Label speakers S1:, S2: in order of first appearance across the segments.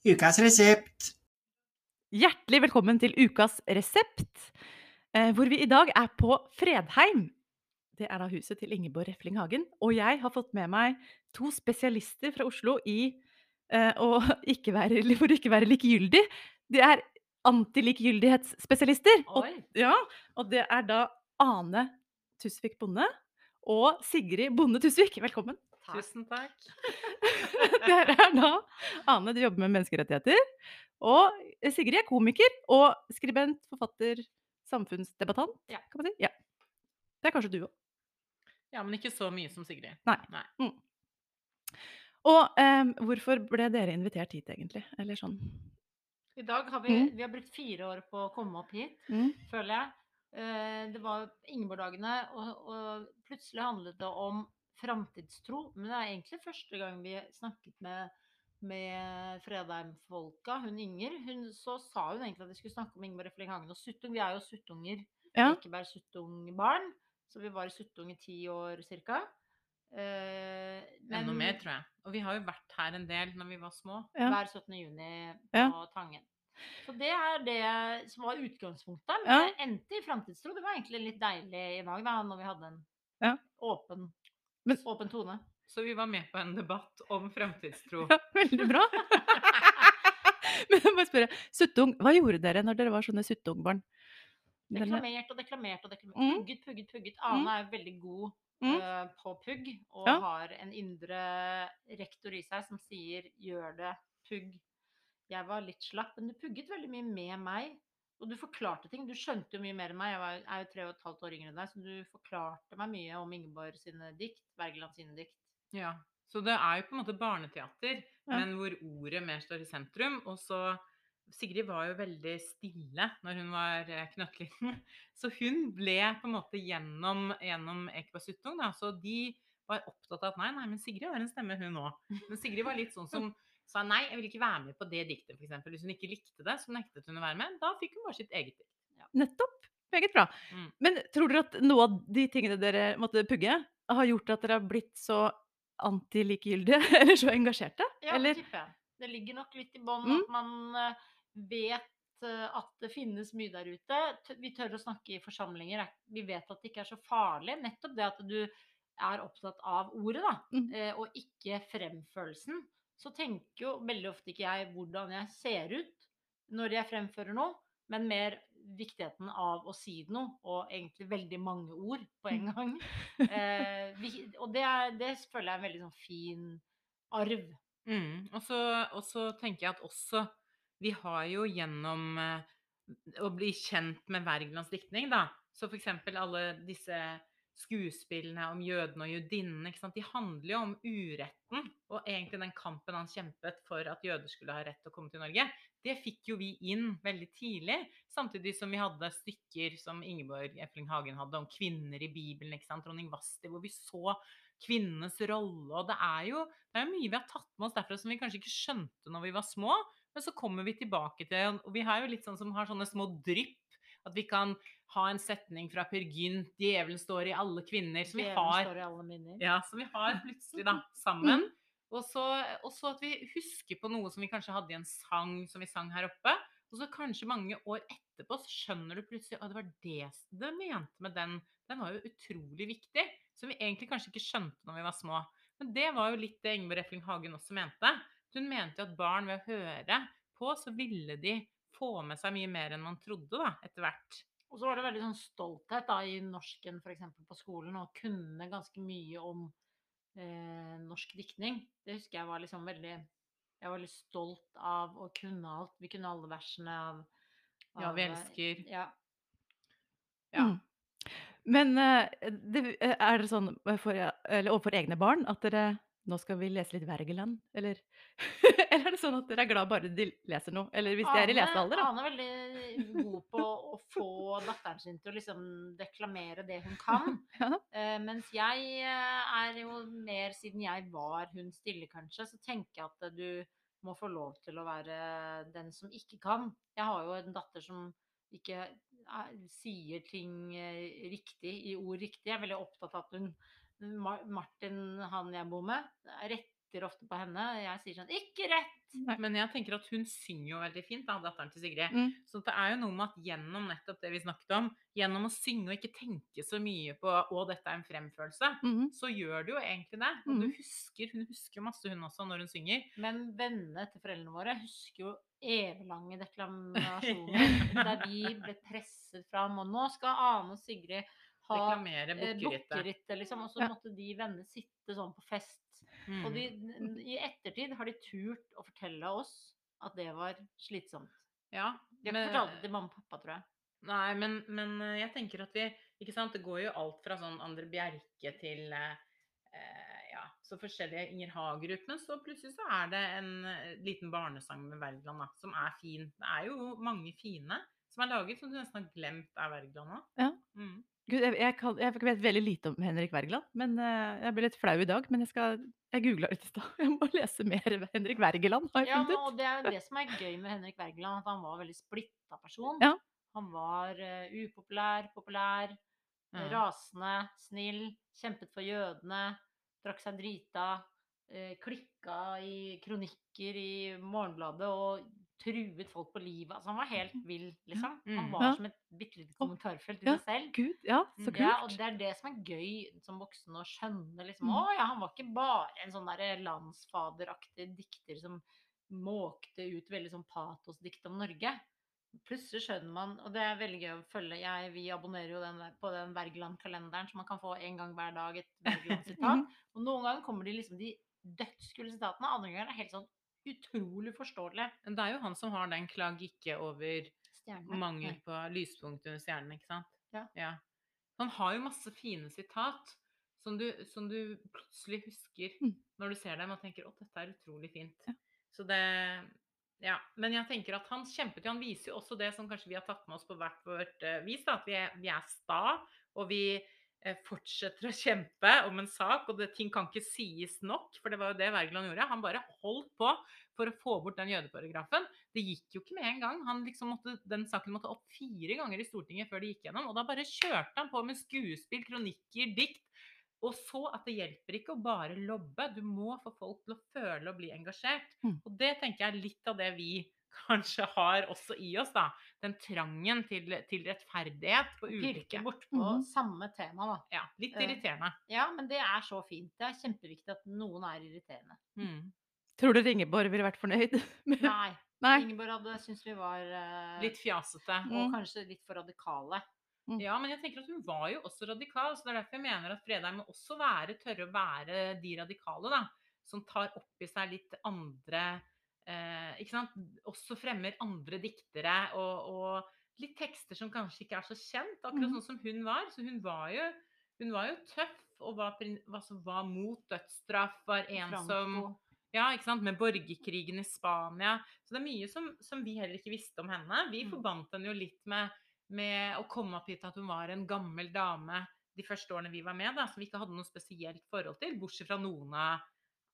S1: Ukas resept.
S2: Hjertelig velkommen til ukas resept, eh, hvor vi i dag er på Fredheim. Det er da huset til Ingeborg Refling Hagen. Og jeg har fått med meg to spesialister fra Oslo i eh, å ikke være, for å ikke være likegyldig. De er antilikegyldighetsspesialister. Og, ja, og det er da Ane Tusvik Bonde og Sigrid Bonde Tusvik. Velkommen.
S3: Tusen takk.
S2: Dere er da Ane, du jobber med menneskerettigheter. Og Sigrid er komiker og skribent, forfatter, samfunnsdebattant.
S3: Ja.
S2: Kan man si. Ja. Det er kanskje du òg.
S3: Ja, men ikke så mye som Sigrid.
S2: Nei. Og um, hvorfor ble dere invitert hit, egentlig? Eller sånn
S4: I dag har vi,
S2: Mm.
S4: vi har brukt fire år på å komme opp hit,
S2: mm.
S4: føler jeg. Uh, Det var Ingeborg-dagene, og, og plutselig handlet det om framtidstro. Men det er egentlig første gang vi snakket med, med Fredheim-folka. Hun Inger. Hun, så sa hun egentlig at vi skulle snakke om Ingeborg Refling Hagen og Suttung. Vi er jo Suttunger.
S2: Ja.
S4: Ekeberg Suttung-barn. Så vi var i Suttung i ti år cirka. Eh, men
S3: Enda mer, tror jeg. Og vi har jo vært her en del når vi var små.
S2: Ja.
S4: hver 17. juni på
S2: Ja.
S4: Tangen. Så det er det som var utgangspunktet. Men
S2: Ja.
S4: det endte i framtidstro. Det var egentlig litt deilig i dag, da, når vi hadde en
S2: Ja.
S4: åpen,
S2: Men-
S4: åpen tone.
S3: Så vi var med på en debatt om fremtidstro.
S2: ja, veldig bra. Men jeg må spørre, Suttung, hva gjorde dere når dere var sånne Suttungbarn?
S4: Deklamert og deklamert og deklamert.
S2: Mm.
S4: Pugget, pugget, pugget. Ane er veldig god
S2: Mm.
S4: uh, på pugg, og
S2: Ja.
S4: har en indre rektor i seg som sier 'gjør det, pugg'. Jeg var litt slapp, men du pugget veldig mye med meg. Og du forklarte ting. Du skjønte jo mye mer enn meg. Jeg var, er jo tre og et halvt år yngre enn deg, så du forklarte meg mye om Ingeborg sine dikt. Wergeland sine dikt.
S3: Ja. Så det er jo på en måte barneteater,
S2: Ja.
S3: men hvor ordet mer står i sentrum. Og så Sigrid var jo veldig stille når hun var eh, knøttliten. Så hun ble på en måte gjennom, gjennom Ekeberg Suttung, da. Så de var opptatt av at nei, nei, men Sigrid har en stemme, hun òg. Men Sigrid var litt sånn som sa nei, jeg vil ikke være med på det diktet, f.eks. Hvis hun ikke likte det, så nektet hun å være med. Da fikk hun bare sitt eget dikt.
S2: Nettopp. Meget bra.
S3: Mm.
S2: Men tror dere at noe av de tingene dere måtte pugge, har gjort at dere har blitt så antilikegyldige, eller så engasjerte?
S4: Ja,
S2: eller?
S4: det tipper jeg. Det ligger nok litt i bånn
S2: Mm.
S4: at man eh, vet eh, at det finnes mye der ute. Vi tør å snakke i forsamlinger. er- Vi vet at det ikke er så farlig. Nettopp det at du er opptatt av ordet, da,
S2: Mm.
S4: eh, og ikke fremførelsen. Så tenker jo veldig ofte ikke jeg hvordan jeg ser ut når jeg fremfører noe, men mer viktigheten av å si noe, og egentlig veldig mange ord på en gang. Eh, vi, og det, er, det føler jeg er en veldig sånn fin arv.
S3: Mm. Og, så, og så tenker jeg at også Vi har jo gjennom eh, å bli kjent med Wergelands diktning, da. Så eksempel alle disse skuespillene om jødene og jødinnene. De handler jo om uretten, og egentlig den kampen han kjempet for at jøder skulle ha rett til å komme til Norge. Det fikk jo vi inn veldig tidlig, samtidig som vi hadde stykker som Ingeborg Efling Hagen hadde om kvinner i Bibelen. Dronning Vasti, hvor vi så kvinnenes rolle. Og det er jo det er mye vi har tatt med oss derfra som vi kanskje ikke skjønte når vi var små. Men så kommer vi tilbake til Og vi har jo litt sånn som har sånne små drypp. At vi kan ha en setning fra Per Gynt 'Djevelen står i alle kvinner'. Som vi har, ja, som vi har plutselig da, sammen. Så, og så at vi husker på noe som vi kanskje hadde i en sang som vi sang her oppe. Og så kanskje mange år etterpå så skjønner du plutselig at det var det det mente med den. Den var jo utrolig viktig. Som vi egentlig kanskje ikke skjønte når vi var små. Men det var jo litt det Ingeborg Refling Hagen også mente. Hun mente jo at barn ved å høre på, så ville de få med seg mye mer enn man trodde da, etter hvert.
S4: Og så var det veldig sånn stolthet da, i norsken f.eks. på skolen, og kunne ganske mye om eh, norsk diktning. Det husker jeg var liksom veldig Jeg var veldig stolt av å kunne alt. Vi kunne alle versene av,
S3: Ja, vi
S4: eh,
S3: elsker.
S4: Ja.
S3: Ja.
S2: Mm. Men eh, det, er det sånn for, eller overfor egne barn at dere nå skal vi lese litt Wergeland, eller? eller er det sånn at dere er glad bare de leser noe? Eller hvis de er i lesealder, da?
S4: Ane er veldig god på å få datteren sin til å liksom deklamere det hun kan.
S2: Ja.
S4: Uh, mens jeg eh, er jo mer, siden jeg var hun stille kanskje, så tenker jeg at eh, du må få lov til å være den som ikke kan. Jeg har jo en datter som ikke sier ting riktig, i ord riktig. Jeg er veldig opptatt av at hun Martin, han jeg bor med, retter ofte på henne. Jeg sier sånn 'ikke rett'.
S2: Nei.
S3: Men jeg tenker at hun synger jo veldig fint, da, datteren til Sigrid.
S2: Mm.
S3: Så det er jo noe med at gjennom nettopp det vi snakket om, gjennom å synge og ikke tenke så mye på 'å, dette er en fremførelse',
S2: mm.
S3: så gjør du jo egentlig det. Og du
S2: Mhm.
S3: husker, hun husker masse, hun også, når hun synger.
S4: Men vennene til foreldrene våre husker jo eviglange deklamasjoner der vi ble presset fram. Og nå skal Ane og Sigrid ha eh,
S3: bukkerittet.
S4: liksom. Og så
S2: Ja.
S4: måtte de vennene sitte sånn på fest.
S3: Mm.
S4: Og de, i ettertid har de turt å fortelle oss at det var slitsomt.
S3: Ja,
S4: De har ikke fortalt det til mamma og pappa, tror jeg.
S3: Nei, men, men eh, jeg tenker at vi Ikke sant, det går jo alt fra sånn Andre Bjerke til eh, eh, ja, så forskjellige Inger Hagerup. Men så plutselig så er det en liten barnesang med Wergeland da, som er fin. Det er jo mange fine som er laget, som du nesten har glemt er Wergeland.
S2: Ja.
S3: Mm.
S2: Gud, jeg, jeg, kan, jeg vet veldig lite om Henrik Wergeland, men uh, jeg ble litt flau i dag. Men jeg skal Jeg googla litt i stad. Jeg må lese mer Henrik Wergeland, har jeg
S4: Ja,
S2: funnet ut.
S4: og det er det som er gøy med Henrik Wergeland, at han var en veldig splitta person.
S2: Ja.
S4: Han var uh, upopulær, populær,
S3: mm.
S4: rasende, snill, kjempet for jødene, drakk seg drita, uh, klikka i kronikker i Morgenbladet og truet folk på livet. Altså, han var helt vill, liksom. Han
S3: Mm.
S4: var
S2: Ja.
S4: som et bitte lite kommentarfelt i
S2: ja.
S4: seg selv.
S2: Gud, ja, så
S3: Mm.
S2: kult.
S4: Ja, og det er det som er gøy som voksen å skjønne. liksom,
S2: Mm.
S4: Å ja, han var ikke bare en sånn der landsfaderaktig dikter som måkte ut veldig sånn patosdikt om Norge. Plutselig skjønner man, og det er veldig gøy å følge jeg, Vi abonnerer jo den der, på den Wergeland-kalenderen, så man kan få en gang hver dag et Wergeland-sitat. Og noen ganger kommer de liksom de dødskule sitatene, andre ganger er det helt sånn utrolig
S3: forståelig. Det er jo han som har den 'klag ikke over
S4: Stjerne.
S3: mangel på lyspunkt under stjernen', ikke sant?
S4: Ja.
S3: Han har jo masse fine sitat som du, som du plutselig husker
S2: Mm.
S3: når du ser dem og tenker 'Å, dette er utrolig fint'.
S2: Ja.
S3: Så det Ja. Men jeg tenker at han kjempet jo Han viser jo også det som kanskje vi har tatt med oss på hvert vårt eh, vis, da. At vi er, vi er sta, og vi fortsetter å kjempe om en sak, og det, ting kan ikke sies nok. For det var jo det Wergeland gjorde. Han bare holdt på for å få bort den jødeparagrafen. Det gikk jo ikke med en gang. Han liksom måtte, den saken måtte opp fire ganger i Stortinget før det gikk gjennom. Og da bare kjørte han på med skuespill, kronikker, dikt. Og så at det hjelper ikke å bare lobbe. Du må få folk til å føle og bli engasjert.
S2: Mm.
S3: Og det tenker jeg er litt av det vi kanskje har også i oss, da. Den trangen til, til rettferdighet på ulike
S4: Pirke bortpå
S2: Mhm.
S4: samme tema, da.
S3: Ja, litt
S4: Eh.
S3: irriterende.
S4: Ja, men det er så fint. Det er kjempeviktig at noen er irriterende.
S3: Mm.
S2: Tror du Ingeborg ville vært fornøyd? med-
S4: Nei.
S2: Nei.
S4: Ingeborg hadde syntes vi var uh,
S3: Litt fjasete.
S4: Og
S2: Mm.
S4: kanskje litt for radikale.
S3: Ja, men jeg tenker at hun var jo også radikal, så det er derfor jeg mener at Fredheim må også være, tørre å være de radikale, da. Som tar opp i seg litt andre eh. Også fremmer andre diktere og, og litt tekster som kanskje ikke er så kjent, akkurat
S2: Mhm.
S3: sånn som hun var. Så hun var jo, hun var jo tøff og var, altså, var mot dødsstraff, var en som ja, ikke sant? Med borgerkrigen i Spania. Så det er mye som, som vi heller ikke visste om henne. Vi
S4: Mm.
S3: forbandt henne jo litt med, med å komme opp hit at hun var en gammel dame de første årene vi var med, da, som vi ikke hadde noe spesielt forhold til, bortsett fra noen av,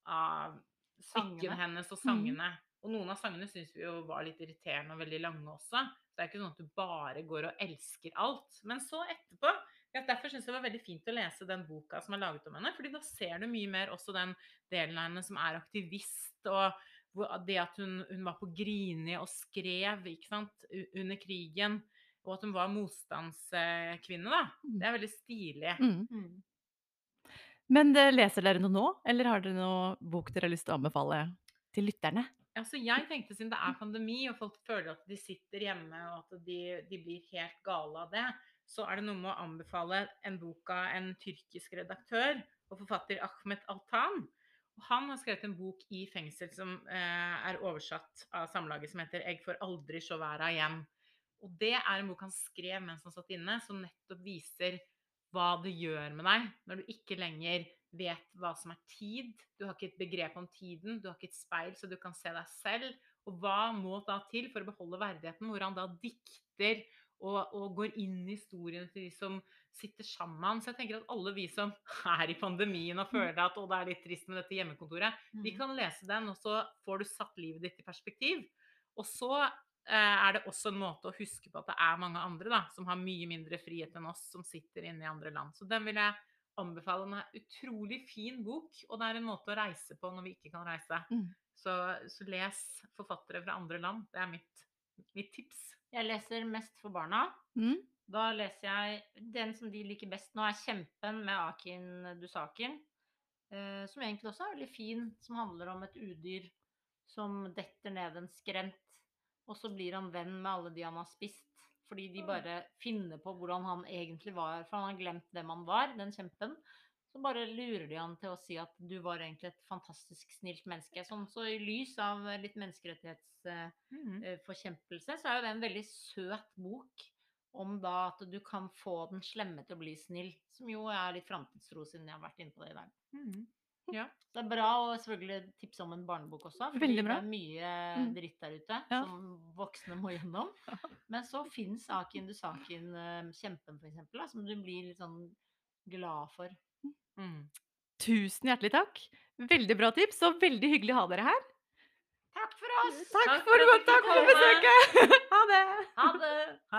S3: av
S4: Sangene.
S3: hennes og
S2: Mm.
S3: Og noen av sangene syns vi jo var litt irriterende og veldig lange også. Så det er ikke sånn at du bare går og elsker alt. Men så etterpå ja, Derfor syns jeg det var veldig fint å lese den boka som er laget om henne. fordi da ser du mye mer også den delen av henne som er aktivist, og det at hun, hun var på Grini og skrev ikke sant, under krigen. Og at hun var motstandskvinne, da. Det er veldig stilig.
S2: Mm.
S4: Mm.
S2: Men eh, leser dere noe nå, eller har dere noe bok dere har lyst til å anbefale til lytterne?
S3: Altså, jeg tenkte siden det er pandemi, og folk føler at de sitter hjemme, og at de, de blir helt gale av det, så er det noe med å anbefale en bok av en tyrkisk redaktør og forfatter Ahmet Altan. Han har skrevet en bok i fengsel som eh, er oversatt av Samlaget, som heter 'Eg får aldri sjå verda igjen'. Og det er en bok han skrev mens han satt inne, som nettopp viser hva det gjør med deg når du ikke lenger vet hva som er tid. Du har ikke et begrep om tiden, du har ikke et speil så du kan se deg selv. Og hva må da til for å beholde verdigheten? Hvor han da dikter og, og går inn i historiene til de som sitter sammen. Så jeg tenker at alle vi som er i pandemien og føler at det er litt trist med dette hjemmekontoret, vi
S4: Mm.
S3: kan lese den, og så får du satt livet ditt i perspektiv. Og så er det også en måte å huske på at det er mange andre da, som har mye mindre frihet enn oss, som sitter inne i andre land. Så den vil jeg anbefale en utrolig fin bok. Og det er en måte å reise på når vi ikke kan reise.
S2: Mm.
S3: Så, så les forfattere fra andre land. Det er mitt, mitt tips.
S4: Jeg leser mest for barna.
S2: Mm.
S4: Da leser jeg den som de liker best nå, er 'Kjempen' med Akin Dusakin. Eh, som egentlig også er veldig fin, som handler om et udyr som detter ned en skrent. Og så blir han venn med alle de han har spist. Fordi de bare finner på hvordan han egentlig var. For han har glemt hvem han var, den kjempen. Så bare lurer de han til å si at du var egentlig et fantastisk snilt menneske. Sånn, så i lys av litt menneskerettighetsforkjempelse, så er jo det en veldig søt bok om da at du kan få den slemme til å bli snill. Som jo er litt framtidstro, siden jeg har vært inne på det i dag.
S3: Mhm. Ja.
S4: Det er bra å selvfølgelig tipse om en barnebok også. For
S2: Veldig bra.
S4: det er mye
S2: Mm.
S4: dritt der ute
S2: Ja.
S4: som voksne må gjennom. Men så fins Akin Dusakin, eh, kjempen for eksempel, som du blir litt sånn glad for.
S3: Mm.
S2: Tusen hjertelig takk. Veldig bra tips, og veldig hyggelig å ha dere her.
S4: Takk for oss!
S2: Takk
S3: Takk
S2: for,
S3: for at du
S2: takk for
S3: fikk komme.
S2: besøket!